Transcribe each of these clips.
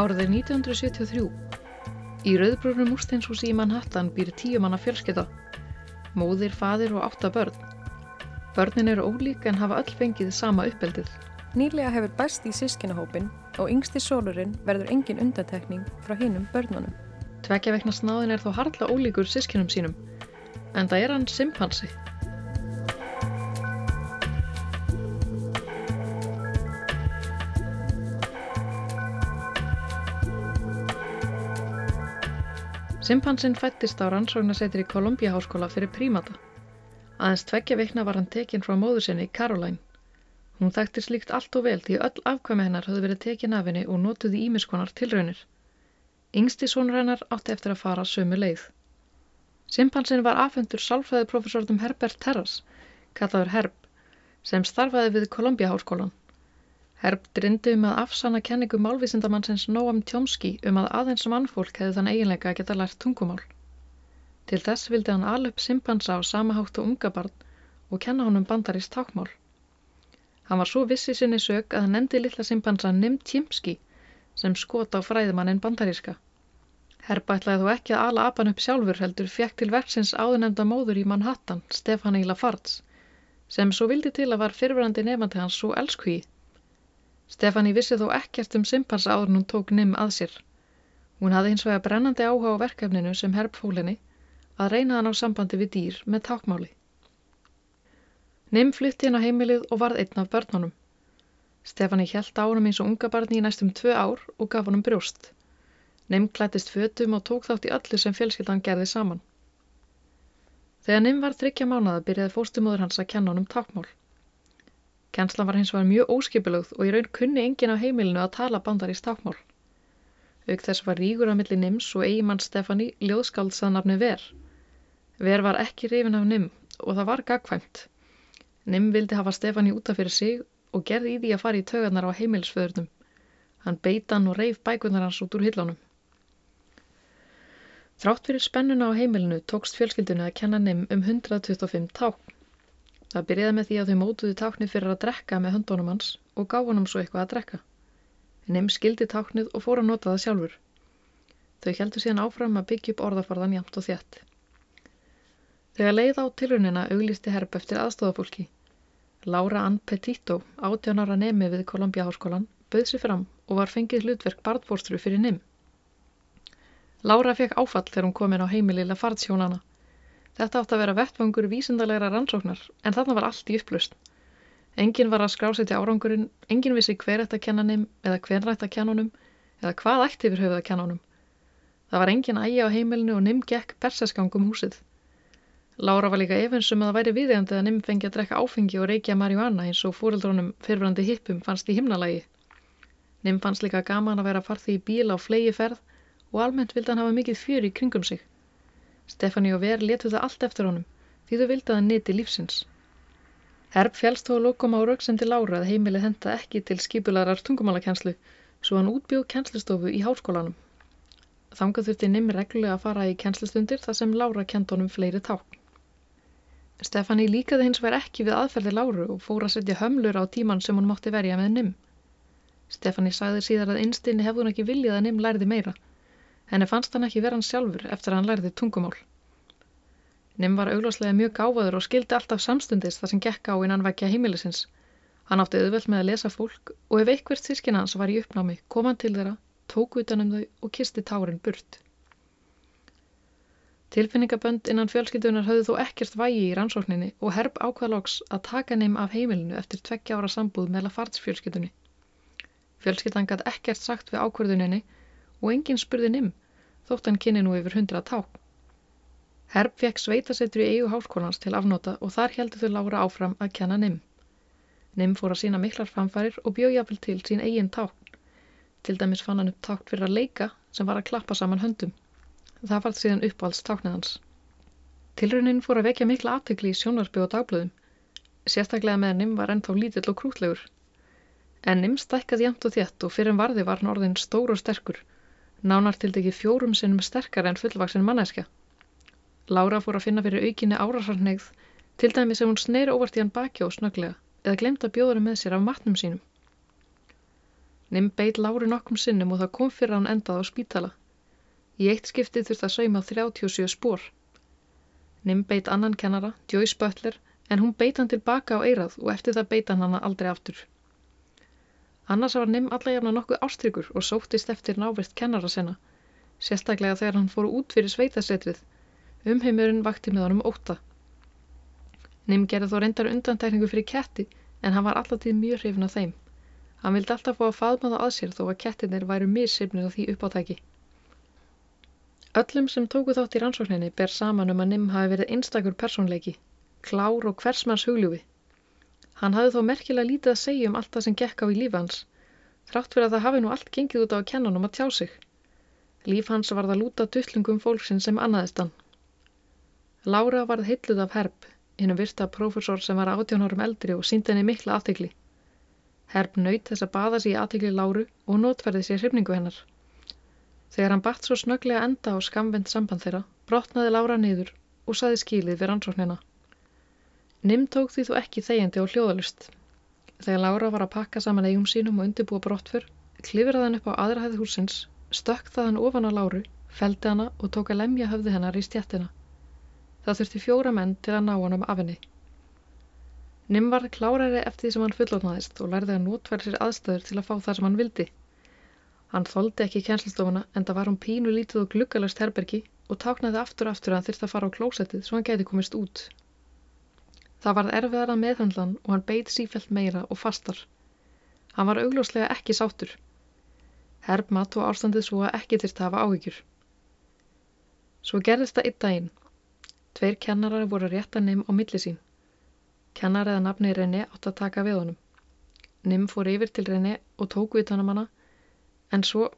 Árið er 1973. Í rauðbrúnum úrsteinshúsi í Manhattan býr tíu manna fjölskytta. Móðir, faðir og átta börn. Börnin eru ólík en hafa öll fengið sama uppeldið. Nýlega hefur bæst í sískinahópin og yngsti sólurinn verður engin undantekning frá hinnum börnunum. Tvekja vekna snáðin er þó harla ólíkur sískinum sínum, en það er hann simpansi. Simpansinn fættist á rannsóknarsetri í Columbia háskóla fyrir prímata. Aðeins tveggja vikna var hann tekinn frá móðu sinni, Caroline. Hún þekkti slíkt allt og vel því öll afkvæmi hennar höfðu verið tekinn af henni og notuði ímiskonar tilraunir. Yngsti sónur hennar átti eftir að fara sömu leið. Simpansinn var afhendur sálfræðiprofessortum Herbert Terras, kallaður Herb, sem starfaði við Columbia háskólan. Herb drindi um að afsanna kenningu málvísindamannsins Noam Chomsky um að aðeins mannfólk hefði þann eiginleika að geta lært tungumál. Til þess vildi hann alveg simpansa á samahátt og unga barn og kenna honum bandarist tákmál. Hann var svo vissi sinni sög að hann nefndi lilla simpansa Nim Chomsky sem skot á fræðimanninn bandaríska. Herb ætlaði þó ekki að ala apan upp sjálfur heldur fjekk til verksins áðunemda móður í Manhattan, Stefani Lafarge, sem svo vildi til að var fyrfirandi nefandi hans svo elskhugi Stefani vissi þó ekkert um simpansa áður hún tók Nim að sér. Hún hafði hins vegar brennandi áhuga á verkefninu sem herb fólinni að reyna hann á sambandi við dýr með tákmáli. Nim flytti hann á heimilið og varð einn af börnunum. Stefani held ánum eins og unga barni í næstum tvö ár og gaf honum brjóst. Nim klættist fötum og tók þátt í öllu sem fjölskyldan gerði saman. Þegar Nim var þryggja mánada byrjaði fóstumóður hans að kenna honum tákmál. Kennslan var hins vegar mjög óskipilögð og í raun kunni engin á heimilinu að tala bandarist tákmál. Auk þess var ríkur á milli Nims og eigimann Stefani ljóðskáldsað nafni Ver. Ver var ekki rifin af Nim og það var gagkvæmt. Nim vildi hafa Stefani útaf fyrir sig og gerði í því að fara í tögarnar á heimilisföðurnum. Hann beitan og reif bækunar hans út úr hillunum. Þrátt fyrir spennuna á heimilinu tókst fjölskyldinu að kenna Nim um 125 tákn. Það byrjaði með því að þau mótuði táknið fyrir að drekka með höndunum hans og gá honum svo eitthvað að drekka. Nim skildi táknið og fór að nota það sjálfur. Þau heldur síðan áfram að byggja upp orðaforðan jamt og þjætt. Þegar leið á tilrunina auglisti herp eftir aðstofafólki. Laura Ann Petito, 18 ára nemi við Columbia Háskólan, bauð sér fram og var fengið hlutverk barnfórstru fyrir Nim. Laura fekk áfall þegar hún kom inn á heimilila fartsjónana. Þetta átt að vera vettvangur vísindarlegra rannsóknar en þarna var allt í upplust. Engin var að skrásetja árangurinn, engin vissi hver ætti að kenna nim eða hver ætti að kenna honum eða hvað ætti yfir höfuð að kenna honum. Það var engin ægi á heimilinu og nim gekk perseskangum húsið. Lára var líka efinsum að það væri viðegandi að nim fengi að drekka áfengi og reykja marjuana eins og fóreldrónum fyrfrandi hippum fannst í himnalagi. Nim fannst líka gaman að vera farði í bíl á flegi ferð og almennt vildi hann hafa mikið fjör í kringum sig. Stefani og Ver letu það allt eftir honum því þau vildi að hann neti lífsins. Herb fjálst þó að lokum á rauksendi Lára að heimilið henda ekki til skipularar tungumálakenslu svo hann útbjóð kenslustofu í háskólanum. Þangað þurfti Nim reglulega að fara í kenslustundir þar sem Lára kent honum fleiri tákn. Stefani líkaði hins verið ekki við aðferði Láru og fór að setja hömlur á tíman sem hún mátti verja með Nim. Stefani sagði síðar að einstinni hefði hún ekki viljað að Nim lærði meira Henni fannst hann ekki vera hann sjálfur eftir að hann lærði tungumál. Nim var augláslega mjög gáfaður og skildi alltaf samstundis þar sem gekk á innan vekja heimilisins. Hann átti auðveld með að lesa fólk og ef einhvert sískina hans var í uppnámi kom hann til þeirra, tók utanum þau og kisti tárin burt. Tilfinningabönd innan fjölskyldunar höfðu þó ekkert vægi í rannsókninni og herb ákvaðloks að taka Nim af heimilinu eftir tveggja ára sambúð með Lafartsfjölskyldunni. Fjölskyldan gæti ekkert sagt við ákvörðuninni og enginn spurði Nim, þótt hann kynni nú yfir hundra ták. Herb fekk sveitasettur í eigu háskólans til afnóta og þar heldur þau Lára áfram að kenna Nim. Nim fór að sína miklar fanfarir og bjóðjafil til sín eigin ták. Til dæmis fann hann upp tákt fyrir að leika sem var að klappa saman höndum. Það falt síðan uppáhalds tákniðans. Tilraunin fór að vekja mikla aftekli í sjónarby og dagblöðum. Sérstaklega með Nim var ennþá lítill og krútlegur. En Nim stækkaði jæmt og þétt og fyrir en varði var hann orðin stór og sterkur nánar til degi fjórum sinnum sterkar en fullvaksin manneskja. Lára fór að finna fyrir aukinni árásarnegð, til dæmis ef hún sneiri óvart í hann baki og snöglega, eða glemt að bjóða hann með sér af matnum sínum. Nim beit Láru nokkrum sinnum og það kom fyrir hann endað á spítala. Í eitt skiptið þurfti að sauma 37 spór. Nim beit annan kennara, Joyce Butler, en hún beit hann tilbaka á eirað og eftir það beit hann hana aldrei aftur. Annars var Nim alla jafna nokkuð ástryggur og sóttist eftir návist kennara sinna, sérstaklega þegar hann fóru út fyrir sveitasetrið. Umheimurinn vakti með honum óta. Nim gerði þó reyndar undantekningu fyrir ketti en hann var alltaf tíð mjög hrifin af þeim. Hann vildi alltaf fá að faðma það að sér þó að kettinir væru missifnir á því uppátæki. Öllum sem tóku þátt í rannsókninni ber saman um að Nim hafi verið einstakur persónleiki, klár og hversmanns hugljúfi. Hann hafði þó merkilega lítið að segja um allt það sem gekk á í líf hans, þrátt fyrir að það hafi nú allt gengið út á að kenna hann um að tjá sig. Líf hans var það lúta duttlungum fólksinn sem annaðist hann. Lára varð heitluð af Herb, hinnum virta prófessor sem var 18 árum eldri og síndi henni mikla aðtegli. Herb naut þess að baða sér í aðtegli Láru og notferði sér hrifningu hennar. Þegar hann batt svo snöglega enda á skamvend samband þeirra, brotnaði Lára niður og saði skílið við rannsóknina. Nim tók því þó ekki þegjandi og hljóðalust. Þegar Lára var að pakka saman eigum sínum og undirbúa brottför, klifraði hann upp á aðra hæði húsins, stökk það hann ofan á Láru, feldi hana og tók að lemja höfði hennar í stjættina. Það þurfti fjóra menn til að ná hann um afinni. Nim var klárari eftir því sem hann fullotnaðist og lærði að notfæra sér aðstæður til að fá það sem hann vildi. Hann þóldi ekki kjenslistofuna en það var hún pínu lítið og gluggalast herbergi og táknaði aftur aftur að hann þyrst að fara á klósettið svo hann gæti komist út. Það varð erfiðar að meðhundlan og hann beit sífælt meira og fastar. Hann var augljóslega ekki sáttur. Herb mat og ástandið svo að ekki þyrst hafa áhyggjur. Svo gerðist það einn daginn. Tveir kennarar voru rétt að nim á milli sín. Kennar eða nafni René átt að taka við honum. Nim fór yfir til René og tók við hann um hana, en svo,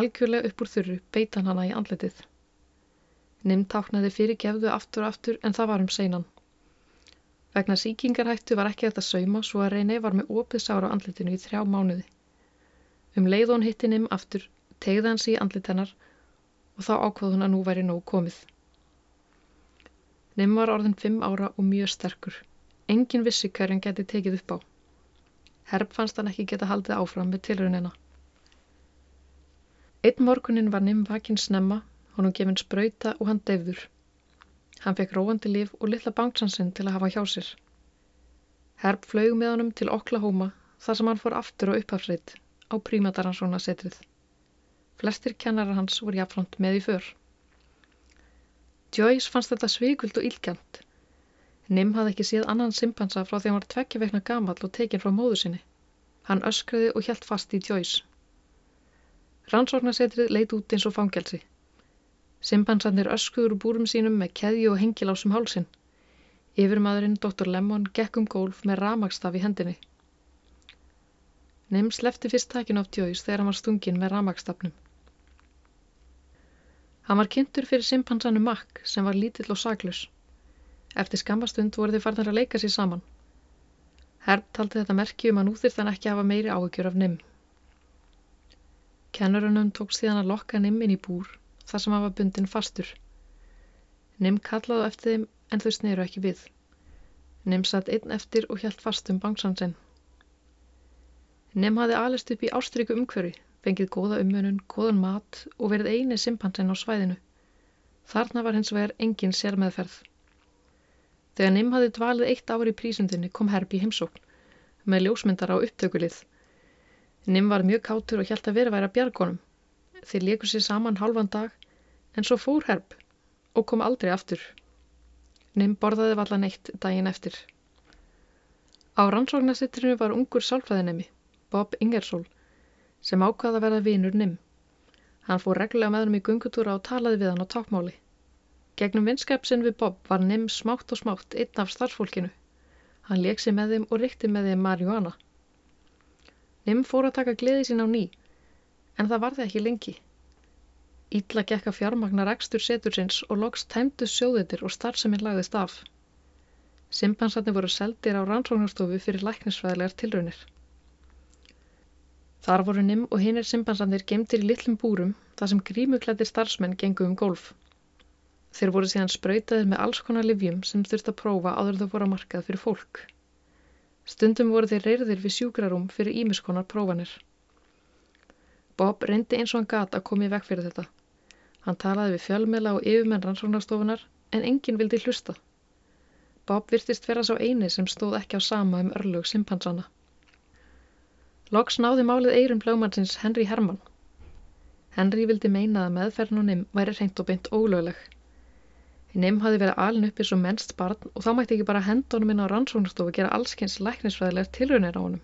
algjörlega upp úr þurru, beit hann hana í andletið. Nim táknaði fyrir gefðu aftur og aftur en það var um seinan. Vegna síkingarhættu var ekki þetta sauma svo að René var með opið sára á andletinu í þrjá mánuði. Um leið hún hitti Nim aftur, tegði hans í andlet hennar og þá ákvað hún að nú væri nóg komið. Nim var orðin fimm ára og mjög sterkur. Engin vissi hverjum geti tekið upp á. Herb fannst hann ekki geta haldið áfram með tilraunina. Einn morgunin var Nim vakinn snemma, honum gefinn spröyta og hann deyfður. Hann fekk róandi líf og litla bánksansinn til að hafa hjá sér. Herb flög með honum til Oklahoma þar sem hann fór aftur á upphafsreit á prímataransóna setrið. Flestir kennarar hans voru jafnframt með í för. Joyce fannst þetta svíkvöld og ílgjant Nim hafði ekki séð annan simpansa frá því hann var tvekkja veikna gamall og tekinn frá móðu sinni. Hann öskraði og hjælt fast í Joyce. Rannsóknarsetrið leit út eins og fangelsi. Simpansarnir öskuður úr búrum sínum með keðju og hengilásum hálsin. Yfirmadurinn Dr. Lemon gekk um gólf með ramagstaf í hendinni. Nim slefti fyrst takinu af Joyce þegar hann var stungin með ramagstafnum. Hann var kynntur fyrir simpansanum Mack sem var lítill og saglus. Eftir skammastund voru þið farnar að leika sér saman. Herb taldi þetta merki um að nú þyrst hann ekki hafa meiri áhugjur af Nim. Kennurunum tókst síðan að lokka Nim inn í búr þar sem hann var bundin fastur. Nim kallaði eftir þeim en þau sneru ekki við. Nim satt einn eftir og hjælt fast um bangsansinn. Nim hafði alist upp í ástryggu umhverfi, fengið góða umönun, góðan mat og verið eini simpansinn á svæðinu. Þarna var hins vegar engin sérmeðferð. Þegar Nim hafði dvalið eitt ár í prísundinni kom Herb í heimsókn með ljósmyndar á upptökulið. Nim var mjög kátur og hjælt að vera væri að bjargonum. Þeir leikur sér saman halvan dag en svo fór Herb og kom aldrei aftur. Nim borðaði valla neitt daginn eftir. Á rannsóknarsettrinu var ungur sálfræðinemi, Bob Ingersoll, sem ákvaða að verða vinur Nim. Hann fór reglulega með hann í gungutúra og talaði við hann á tákmáli. Gegnum vinskap sinn við Bob var Nim smátt og smátt einn af starfsfólkinu. Hann leik sér með þeim og rykti með þeim marihuana. Nim fór að taka gleði sín á ný, en það var það ekki lengi. Ítla gekk að fjármagnar ekstur setursins og loks tæmdu sjóðitir og starfseminn lagðist af. Simpansarnir voru seldir á rannsóknarstofu fyrir læknisfræðilegar tilraunir. Þar voru Nim og hinnir simpansarnir gemdir í litlum búrum þar sem grímuklættir starfsmenn gengu um golf. Þeir voru síðan sprautaðir með alls konar livjum sem þurft að prófa áður þau voru að markað fyrir fólk. Stundum voru þeir reyrðir við sjúkrarúm fyrir ímiskonar prófanir. Bob reyndi eins og hann gat að koma í vekk fyrir þetta. Hann talaði við fjölmela og yfirmenn rannsóknarstofunar en enginn vildi hlusta. Bob virtist vera svo eini sem stóð ekki á sama um örlug simpansana. Loks náði málið eirum blögmannsins Henry Herman. Henry vildi meina að meðferðin og Nim væri reynd og beint ólögleg. Nim hafi verið alin uppi svo mennst barn og þá mætti ekki bara henda honum inn á rannsóknarstofu gera allskynns læknisfræðilegar tilraunir á honum.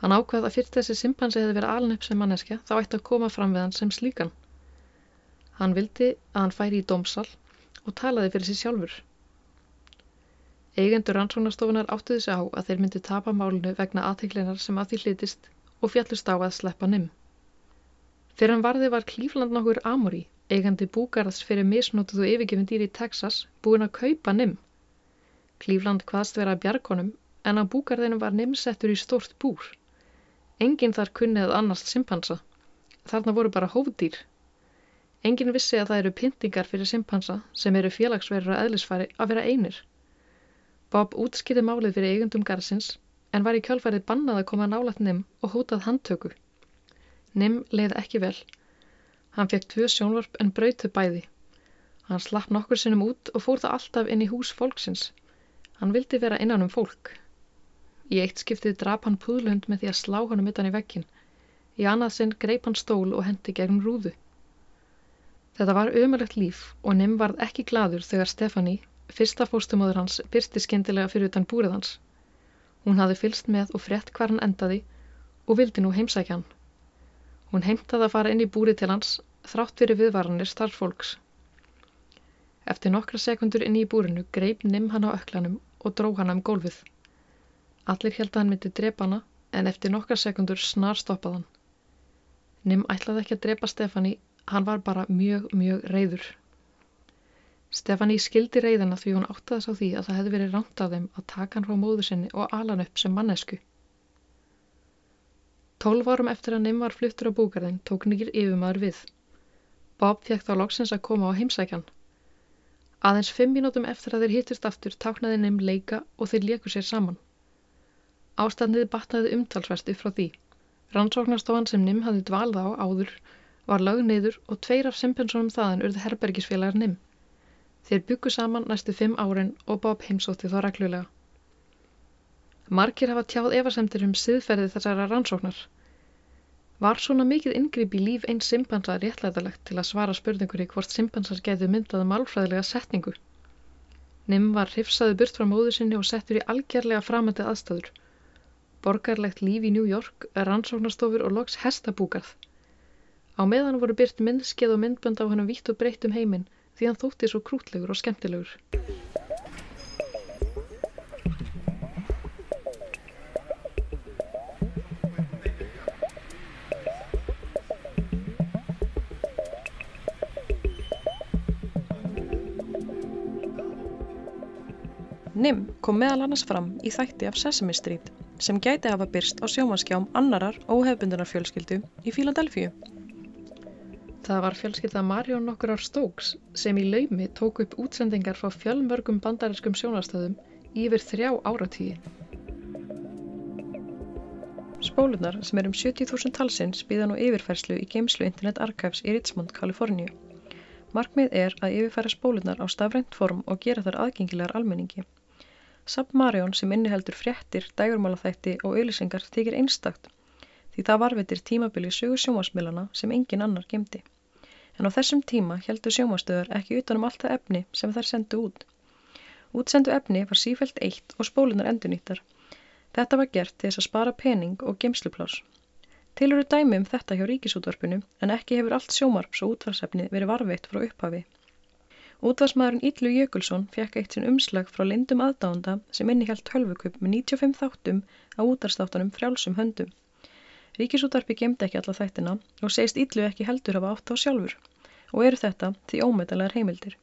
Hann ákvað að fyrst þessi simpansi hefði verið alin upp sem manneskja þá ætti að koma fram við hann sem slíkan. Hann vildi að hann færi í dómsal og talaði fyrir sér sjálfur. Eigendur rannsóknarstofunar áttuði sig á að þeir myndi tapa málinu vegna aðteiklinar sem að því hlitist og fjallust á að sleppa Nim. Fyrir hann varði var Cleveland nokkur Amory, eigandi búgarðs fyrir misnótuðu yfirgefin dýri í Texas, búin að kaupa Nim. Cleveland hvaðst vera bjargonum en á búgarðinu var Nim settur í stort búr. Engin þar kunnið annars simpansa. Þarna voru bara hófdýr. Engin vissi að það eru pyntingar fyrir simpansa sem eru félagsverður að eðlisfæri að vera einir. Bob útskýði málið fyrir eigundum garðsins en var í kjálfærið bannað að koma nálat Nim og hótað handtöku. Nim leið ekki vel. Hann fekk tvö sjónvarp en brautu bæði. Hann slapp nokkur sinnum út og fór það alltaf inn í hús fólksins. Hann vildi vera innan um fólk. Í eitt skiptið drap hann púðlund með því að slá honum utan í vekkin. Í annað sinn greip hann stól og hendi gegnum rúðu. Þetta var ömulegt líf og Nim varð ekki gladur þegar Stefani, fyrsta fóstumóður hans, byrsti skindilega fyrir utan búrið hans. Hún hafði fylst með og frett hvar hann endaði og vildi nú heimsækja hann. Hún heimtaði að fara inn í búrið til hans þrátt fyrir viðvaranir starffólks. Eftir nokkra sekundur inn í búrinu greip Nim hann á öklanum og dró hann um gólfið. Allir held að hann myndi drepa hana en eftir nokkar sekundur snar stoppað hann. Nim ætlaði ekki að drepa Stefani, hann var bara mjög, mjög reyður. Stefani skildi reyðina því hún áttaði sá því að það hefði verið ránt af þeim að taka hann frá móðu sinni og ala hann upp sem mannesku. Tólf árum eftir að Nim var fluttur á búgarðin tók nýr yfirmaður við. Bob fekk þá loksins að koma á heimsækjan. Aðeins fimm mínútum eftir að þeir hittist aftur táknaði Nim leika og þeir leku sér saman. Ástandið batnaði umtalsvert upp frá því. Rannsóknarstofan sem Nim hafði dvalð á áður var lög neyður og tveir af simpensonum þaðan urði herbergisfélagar Nim. Þeir byggu saman næstu fimm árin og Bob heimsótti þá reglulega. Markir hafa tjáð efasemtir um siðferði þessara rannsóknar. Var svona mikið ingripp í líf einn simpansa réttlætalegt til að svara spurningur í hvort simpansar getu myndaði málfræðilega setningu? Nim var hrifsaði burt frá móðu sinni og settur í algjörlega framöndið aðstæður borgarlegt líf í New York, rannsóknarstofur og loks hestabúkarð. Á meðan voru byrt myndskeið og myndbönd á hann vitt og breytt um heiminn því hann þótti svo krútlegur og skemmtilegur. Nim kom meðal annars fram í þætti af Sesame Street sem gæti hafa byrst á sjómanskjám annarar óhefbundunar fjölskyldu í Fíladelfíu. Það var fjölskylda Marion nokkurar Stokes sem í laumi tók upp útsendingar frá fjölmörgum bandariskum sjónastöðum yfir þrjá áratíi. Spólunar sem er um 70.000 talsins býða nú yfirfærslu í geimslu Internet Archives í Richmond, Kaliforníu. Markmið er að yfirfæra spólunar á stafrænt form og gera þar aðgengilegar almenningi. Submarion sem inniheldur fréttir, dægurmálaþætti og auðlisingar þykir einstakt því það varveitir tímabili sögur sjómasmilana sem engin annar gemdi. En á þessum tíma heldur sjómastöðar ekki utanum allt það efni sem þær sendu út. Útsendu efni var sífælt eitt og spólunar endurnýttar. Þetta var gert til þess að spara pening og gemsluplás. Til eru dæmi um þetta hjá ríkisútvarpinu en ekki hefur allt sjómarps og útvarsefni verið varveitt frá upphafi. Útvarsmaðurinn Yllu Jökulsson fekk eitt sinn umslag frá lindum aðdánda sem innihjalt tölvukup með 95 þáttum á útarstáttunum frjálsum höndum. Ríkisútarpi gemdi ekki alla þættina og segist Yllu ekki heldur hafa átt á sjálfur og eru þetta því ómeðalegar heimildir.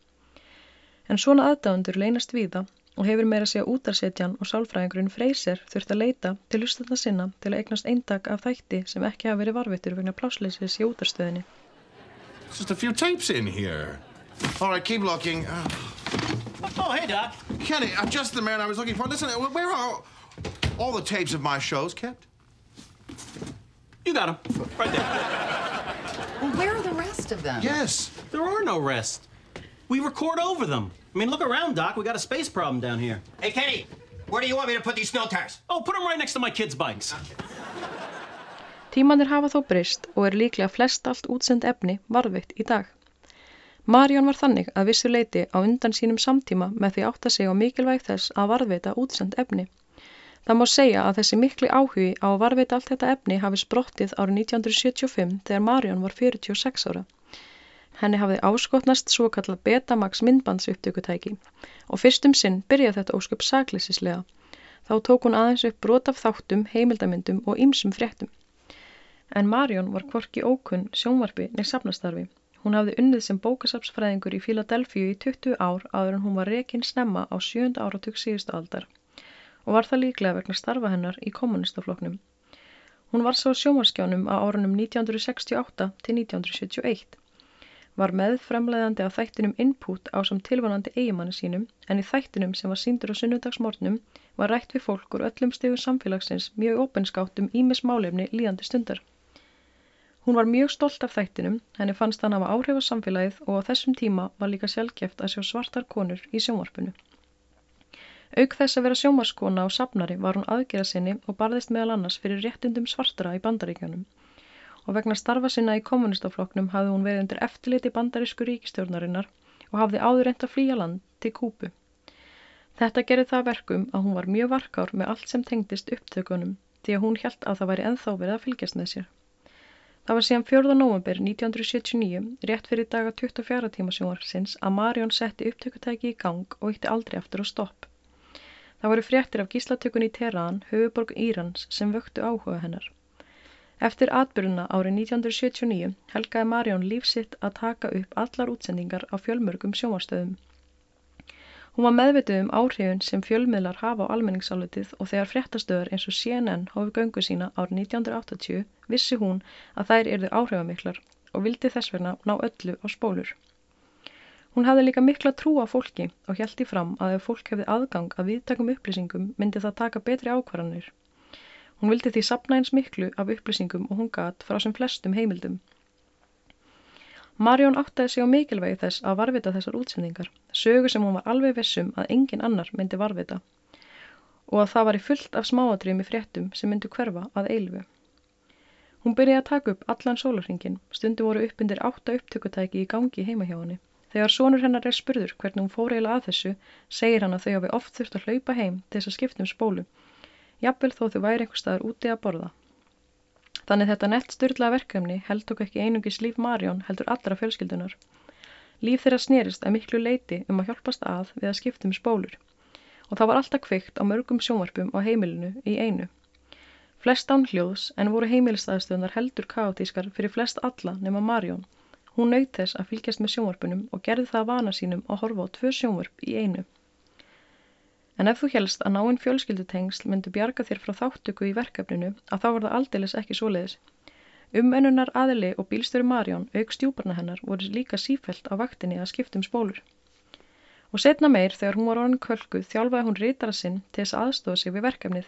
En svona aðdándur leynast víða og hefur meira segja útarsetjan og sálfræðingurinn Freyser þurft að leita til hlustanna sinna til að eignast eintak af þætti sem ekki hafa verið varvittur vegna plásleysis í útarstöðinni. Just a few tapes in here. All right, keep looking. Uh, oh, hey, Doc. Kenny, I'm just the man I was looking for. Listen, where are all the tapes of my shows kept? You got him. Right there. Well, where are the rest of them? Yes. There are no rest. We record over them. I mean, look around, Doc. We got a space problem down here. Hey, Kenny, where do you want me to put these snow tires? Oh, put them right next to my kids' bikes. Tímanir hafa þó breyst og er líklega flest allt útsend efni varðveitt í dag. Marjón var þannig að vissu leiti á undan sínum samtíma með því átta sig á mikilvæg þess að varðveita útsend efni. Það má segja að þessi mikli áhugi á að varðveita allt þetta efni hafi sprottið árið 1975 þegar Marjón var 46 ára. Henni hafði áskotnast svo kallað Betamax myndbandsupptökutæki og fyrstum sinn byrjaði þetta ósköp saklýsislega. Þá tók hún aðeins upp brot af þáttum, heimildamindum og ýmsum fréttum. En Marjón var kvorki ókunn sjónvarpi neitt safnastarfi. Hún hafði unnið sem bókasapsfræðingur í Philadelphia í 20 ár áður en hún var rekinn snemma á 7. áratug síðustu aldar og var það líklega vegna starfa hennar í kommunistafloknum. Hún var svo sjónvarskjánum á árunum 1968 til 1971. Var meðframleiðandi af þættinum Input á sem tilvonandi eigimanni sínum en í þættinum sem var síndur á sunnudagsmórnum var rætt við fólk úr öllum stegum samfélagsins mjög opinskátt um ímis málefni líðandi stundar. Hún var mjög stolt af þættinum, henni fannst hann hafa áhrif á samfélagið og á þessum tíma var líka sjálfgeft að sjá svartar konur í sjónvarpinu. Auk þess að vera sjónvarskona og sapnari var hún aðgerða sinni og barðist meðal annars fyrir réttindum svartara í bandaríkjanum. Og vegna starfa sinna í kommunistafloknum hafði hún verið undir eftirliti bandarísku ríkistjórnarinnar og hafði áður reynd að flýja land til Kúpu. Þetta gerði það verkum að hún var mjög varkár með allt sem tengdist upptökunum því að hún held að það væri enþá verið að fylgjast með sér. Það var síðan 4. november 1979, rétt fyrir daga 24 tíma sjónvarsins, að Marjón setti upptökutæki í gang og ytti aldrei aftur á stopp. Það voru fréttir af gíslatökun í Teran, höfuborg Írans, sem vöktu áhuga hennar. Eftir atbyrjuna árið 1979 helgaði Marjón lífsitt að taka upp allar útsendingar á fjölmörgum sjónvarstöðum. Hún var meðvituð um áhrifun sem fjölmiðlar hafa á almenningsálutið og þegar fréttastöður eins og CNN hófi göngu sína árið 1980 vissi hún að þær erðu áhrifamiklar og vildi þess vegna ná öllu á spólur. Hún hafði líka mikla trú á fólki og hjælti fram að ef fólk hefði aðgang að viðtakum upplýsingum myndi það taka betri ákvarðanir. Hún vildi því sapna eins miklu af upplýsingum og hún gat frá sem flestum heimildum. Marjón áttaði sig á mikilvægi þess að varvita þessar útsendingar, sögu sem hún var alveg vissum að engin annar myndi varvita og að það var í fullt af smáatriðum í fréttum sem myndi hverfa að eilfu. Hún byrjaði að taka upp allan sólarringin, stundu voru upp undir átta upptökutæki í gangi heima hjá henni. Þegar sonur hennar er spurður hvernig hún fór eiginlega að þessu, segir hann að þau hafi oft þurft að hlaupa heim til þess að skipta um spólu, jafnvel þó þau væri einhver staðar úti að borða. Þannig þetta nett styrla verkefni heldtók ekki einungis líf Marjón heldur allra fjölskyldunar. Líf þeirra snerist að miklu leiti um að hjálpast að við að skiptum spólur og það var alltaf kveikt á mörgum sjónvarpum á heimilinu í einu. Flest án hljóðs en voru heimilistæðstöðunar heldur kaotískar fyrir flest alla nema Marjón. Hún naut þess að fylgjast með sjónvarpunum og gerði það vana sínum að horfa á tvö sjónvarp í einu. En ef þú helst að náinn fjölskyldutengsl myndi bjarga þér frá þáttöku í verkefninu að þá var það aldeilis ekki svoleiðis. Umönnunar aðili og bílstöru Marjón auk stjúparna hennar voru líka sífælt á vaktinni að skiptum spólur. Og setna meir þegar hún var orðin kölkuð þjálfaði hún rítara sinn til þess aðstofa sig við verkefnið.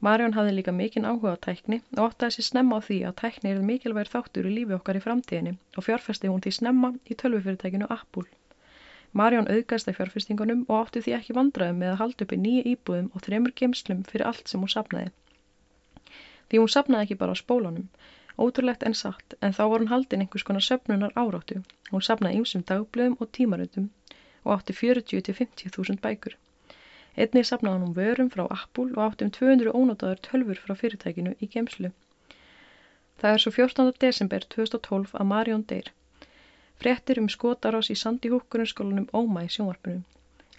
Marjón hafði líka mikinn áhuga á tækni og óttaði sér snemma á því að tækni er mikilvægir þáttur í lífi okkar í framtíðinni og fjárfesti hún því snemma í tölvufyrirtækinu Apple. Marjón auðgast að fjárfestingunum og átti því ekki vandraðum með að halda upp í nýja íbúðum og þremur gemslum fyrir allt sem hún sapnaði. Því hún sapnaði ekki bara á spólunum, ótrúlegt en satt, en þá var hún haldin einhvers konar söpnunar áráttu. Hún sapnaði ýmsum dagblöðum og tímaröndum og átti 40-50 þúsund bækur. Einnig sapnaði hún vörum frá Apple og átti um 200 ónótaður tölfur frá fyrirtækinu í gemslu. Það er svo 14. desember 2012 að Marjón deyr. Frettir um skotarás í Sandi Húkgrunskólanum Óma í sjónvarpunum.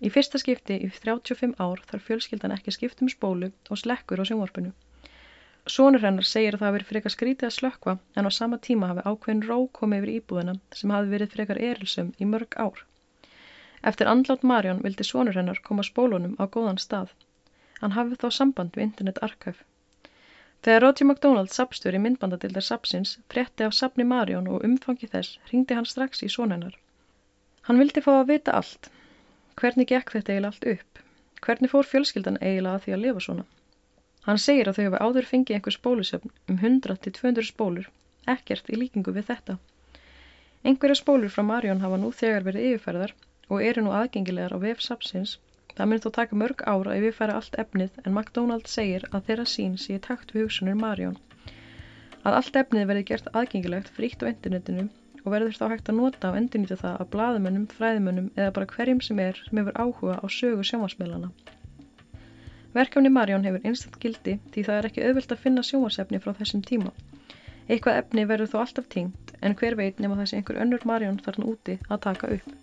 Í fyrsta skipti í 35 ár þarf fjölskyldan ekki skiptum spólu og slekkur á sjónvarpunu. Sónur hennar segir að það hafi verið frekar skrítið að slökkva en á sama tíma hafi ákveðin ró komið yfir íbúðina sem hafi verið frekar erilsum í mörg ár. Eftir andlátt Marjón vildi sónur hennar koma spólunum á góðan stað. Hann hafið þá samband við Internet Archive. Þegar Roger McDonald, sapstjóri myndbandadildar sapsins, frétti af sapni Marjón og umfangi þess, ringdi hann strax í sónennar. Hann vildi fá að vita allt. Hvernig gekk þetta eiginlega allt upp? Hvernig fór fjölskyldan eiginlega að því að lifa svona? Hann segir að þau hefur áður fengið einhver spólusöfn um 100-200 spólur, ekkert í líkingu við þetta. Einhverja spólur frá Marjón hafa nú þegar verið yfirferðar og eru nú aðgengilegar á vef sapsins. Það mun þó taka mörg ára að yfirfæra allt efnið en McDonald segir að þeirra sín sé takt við hugsunir Marjón. Að allt efnið verði gert aðgengilegt frítt á internetinu og verður þá hægt að nota og endurnýta það af blaðmönnum, fræðmönnum eða bara hverjum sem er sem hefur áhuga á sögu sjónvarsmiðlana. Verkefni Marjón hefur einstaktt gildi því það er ekki auðvilt að finna sjónvarsefni frá þessum tíma. Eitthvað efni verður þó alltaf tingt en hver veit nema þessi einhver önnur Marjón þarna úti að taka upp.